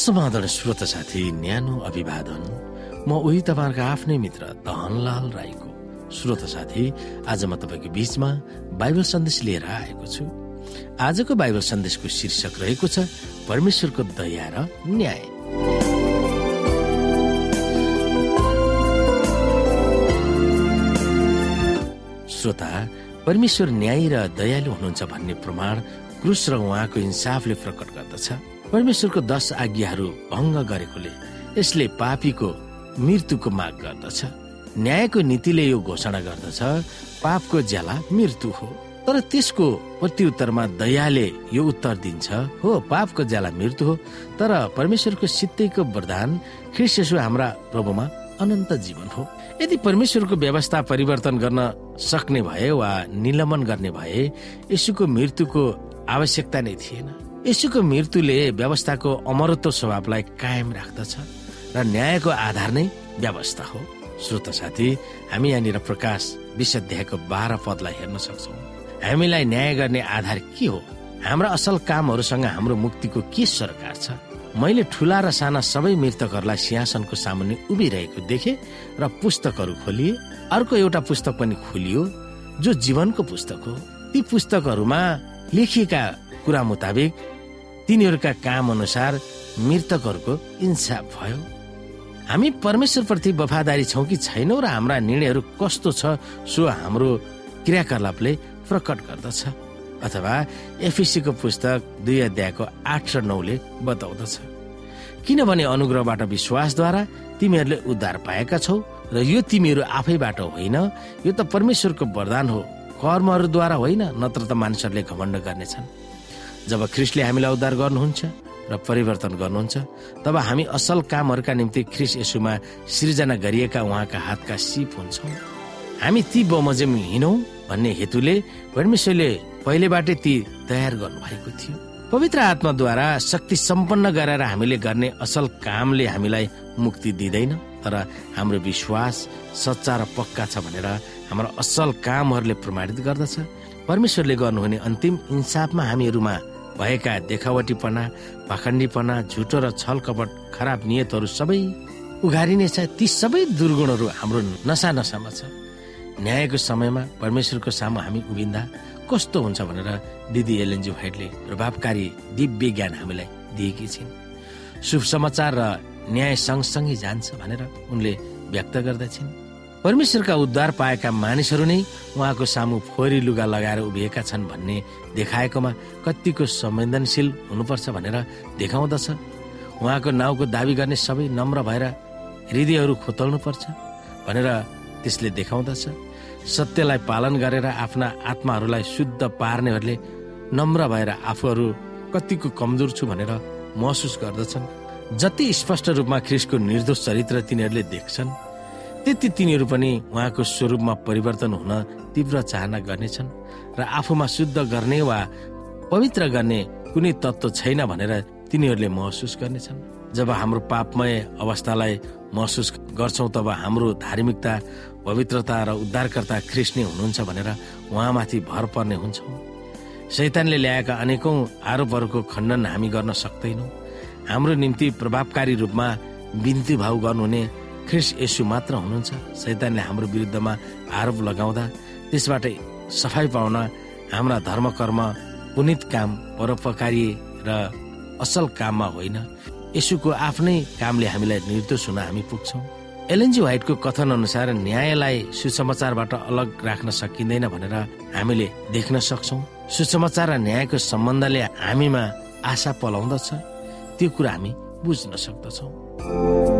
समाधान श्रोत साथी न्यानो अभिवादन। म उही तपाईँहरूको आफ्नै मित्र दहनलाल राईको श्रोत साथी। आज म तपाईँको बीचमा बाइबल सन्देश लिएर आएको छु। आजको बाइबल सन्देशको शीर्षक रहेको छ परमेश्वरको दया र न्याय। श्रोता परमेश्वर न्याय र दयालु हुनुहुन्छ भन्ने प्रमाण क्रुस र उहाँको इन्साफले प्रकट गर्दछ। परमेश्वरको दश आज्ञाहरू भङ्ग गरेकोले यसले पापीको मृत्युको माग गर्दछ। न्यायको नीतिले यो घोषणा गर्दछ पापको ज्याला मृत्यु हो। तर त्यसको प्रत्युत्तरमा दयाले यो उत्तर दिन्छ हो पापको ज्याला मृत्यु हो। तर परमेश्वरको सित्तैको वरदान ख्रिस्टसु हाम्रा प्रभुमा अनन्त जीवन हो। यदि परमेश्वरको व्यवस्था परिवर्तन गर्न सक्ने भए वा निलम्बन गर्ने भए यसुको मृत्युको आवश्यकता नै थिएन। यसुको मृत्युले व्यवस्थाको अमरत्व स्वभावलाई कायम राख्दछ र न्यायको आधार नै व्यवस्था हो। श्रोत साथी हामी यहाँनिर प्रकाश विश्वाध्यायको बाह्र पदलाई हेर्न सक्छौ। हामीलाई न्याय गर्ने आधार के हो? हाम्रा असल कामहरूसँग हाम्रो मुक्तिको के सरकार छ? मैले ठुला र साना सबै मृतकहरूलाई सिंहासनको सामुन्ने उभिरहेको देखे र पुस्तकहरू खोलिए। अर्को एउटा पुस्तक पनि खोलियो जो जीवनको पुस्तक हो। ती पुस्तकहरूमा लेखिएका कुरा मुताबिक तिनीहरूका काम अनुसार मृतकहरूको इन्साफ भयो। हामी परमेश्वरप्रति वफादारी छौँ कि छैनौँ र हाम्रा निर्णयहरू कस्तो छ सो हाम्रो क्रियाकलापले प्रकट गर्दछ। अथवा एफिसीको पुस्तक दुई अध्यायको आठ र नौले बताउँदछ। किनभने अनुग्रहबाट विश्वासद्वारा तिमीहरूले उद्धार पाएका छौ र यो तिमीहरू आफैबाट होइन यो त परमेश्वरको वरदान हो। कर्महरूद्वारा होइन नत्र त मानिसहरूले घमण्ड गर्नेछन्। जब ख्रिस्टले हामीलाई उद्धार गर्नुहुन्छ र परिवर्तन गर्नुहुन्छ तब हामी असल कामहरूका निम्ति ख्रिस यसुमा सृजना गरिएका उहाँका हातका सिप हुन्छौँ। हामी ती बमोजिम हिँडौँ भन्ने हेतुले परमेश्वरले पहिलेबाटै ती तयार गर्नुभएको थियो। पवित्र आत्माद्वारा शक्ति सम्पन्न गरेर हामीले गर्ने असल कामले हामीलाई मुक्ति दिँदैन तर हाम्रो विश्वास सच्चा र पक्का छ भनेर हाम्रो असल कामहरूले प्रमाणित गर्दछ। परमेश्वरले गर्नुहुने अन्तिम इन्साफमा हामीहरूमा भएका देखावटीपना पाखण्डीपना झुटो र छल कपट खराब नियतहरू सबै उघारिनेछ ती सबै दुर्गुणहरू हाम्रो नसा नसामा छ। न्यायको समयमा परमेश्वरको सामु हामी उभिँदा कस्तो हुन्छ भनेर दिदी एलएनजी भाइटले प्रभावकारी दिव्य ज्ञान हामीलाई दिएकी छिन्। शुभ समाचार र न्याय सँगसँगै जान्छ भनेर उनले व्यक्त गर्दछिन्। परमेश्वरका उद्धार पाएका मानिसहरू नै उहाँको सामु फोहोरी लुगा लगाएर उभिएका छन् भन्ने देखाएकोमा कतिको संवेदनशील हुनुपर्छ भनेर देखाउँदछ। उहाँको नाउँको दावी गर्ने सबै नम्र भएर हृदयहरू खोतल्नु पर्छ भनेर त्यसले देखाउँदछ। सत्यलाई पालन गरेर आफ्ना आत्माहरूलाई शुद्ध पार्नेहरूले नम्र भएर आफूहरू कतिको कमजोर छु भनेर महसुस गर्दछन्। जति स्पष्ट रूपमा ख्रिसको निर्दोष चरित्र तिनीहरूले देख्छन् त्यति तिनीहरू पनि उहाँको स्वरूपमा परिवर्तन हुन तीव्र चाहना गर्नेछन् र आफूमा शुद्ध गर्ने वा पवित्र गर्ने कुनै तत्व छैन भनेर तिनीहरूले महसुस गर्नेछन्। जब हाम्रो पापमय अवस्थालाई महसुस गर्छौँ तब हाम्रो धार्मिकता पवित्रता र उद्धारकर्ता ख्रिस नै हुनुहुन्छ भनेर उहाँमाथि भर पर्ने हुन्छौँ। शैतानले ल्याएका अनेकौं आरोपहरूको खण्डन हामी गर्न सक्दैनौँ। हाम्रो निम्ति प्रभावकारी रूपमा बिन्ती भाव गर्नुहुने ख्रिस यसु मात्र हुनुहुन्छ। शैतानले हाम्रो विरुद्धमा आरोप लगाउँदा त्यसबाट सफाई पाउन हाम्रा धर्म कर्म पुनित काम परोपकारी र असल काममा होइन। यसुको आफ्नै कामले हामीलाई निर्दोष हुन हामी पुग्छौँ। एलएनजी व्हाइटको कथन अनुसार न्यायलाई सुसमाचारबाट अलग राख्न सकिँदैन भनेर हामीले देख्न सक्छौँ। सुसमाचार र न्यायको सम्बन्धले हामीमा आशा पलाउँदछ। त्यो कुरा हामी बुझ्न सक्दछौँ।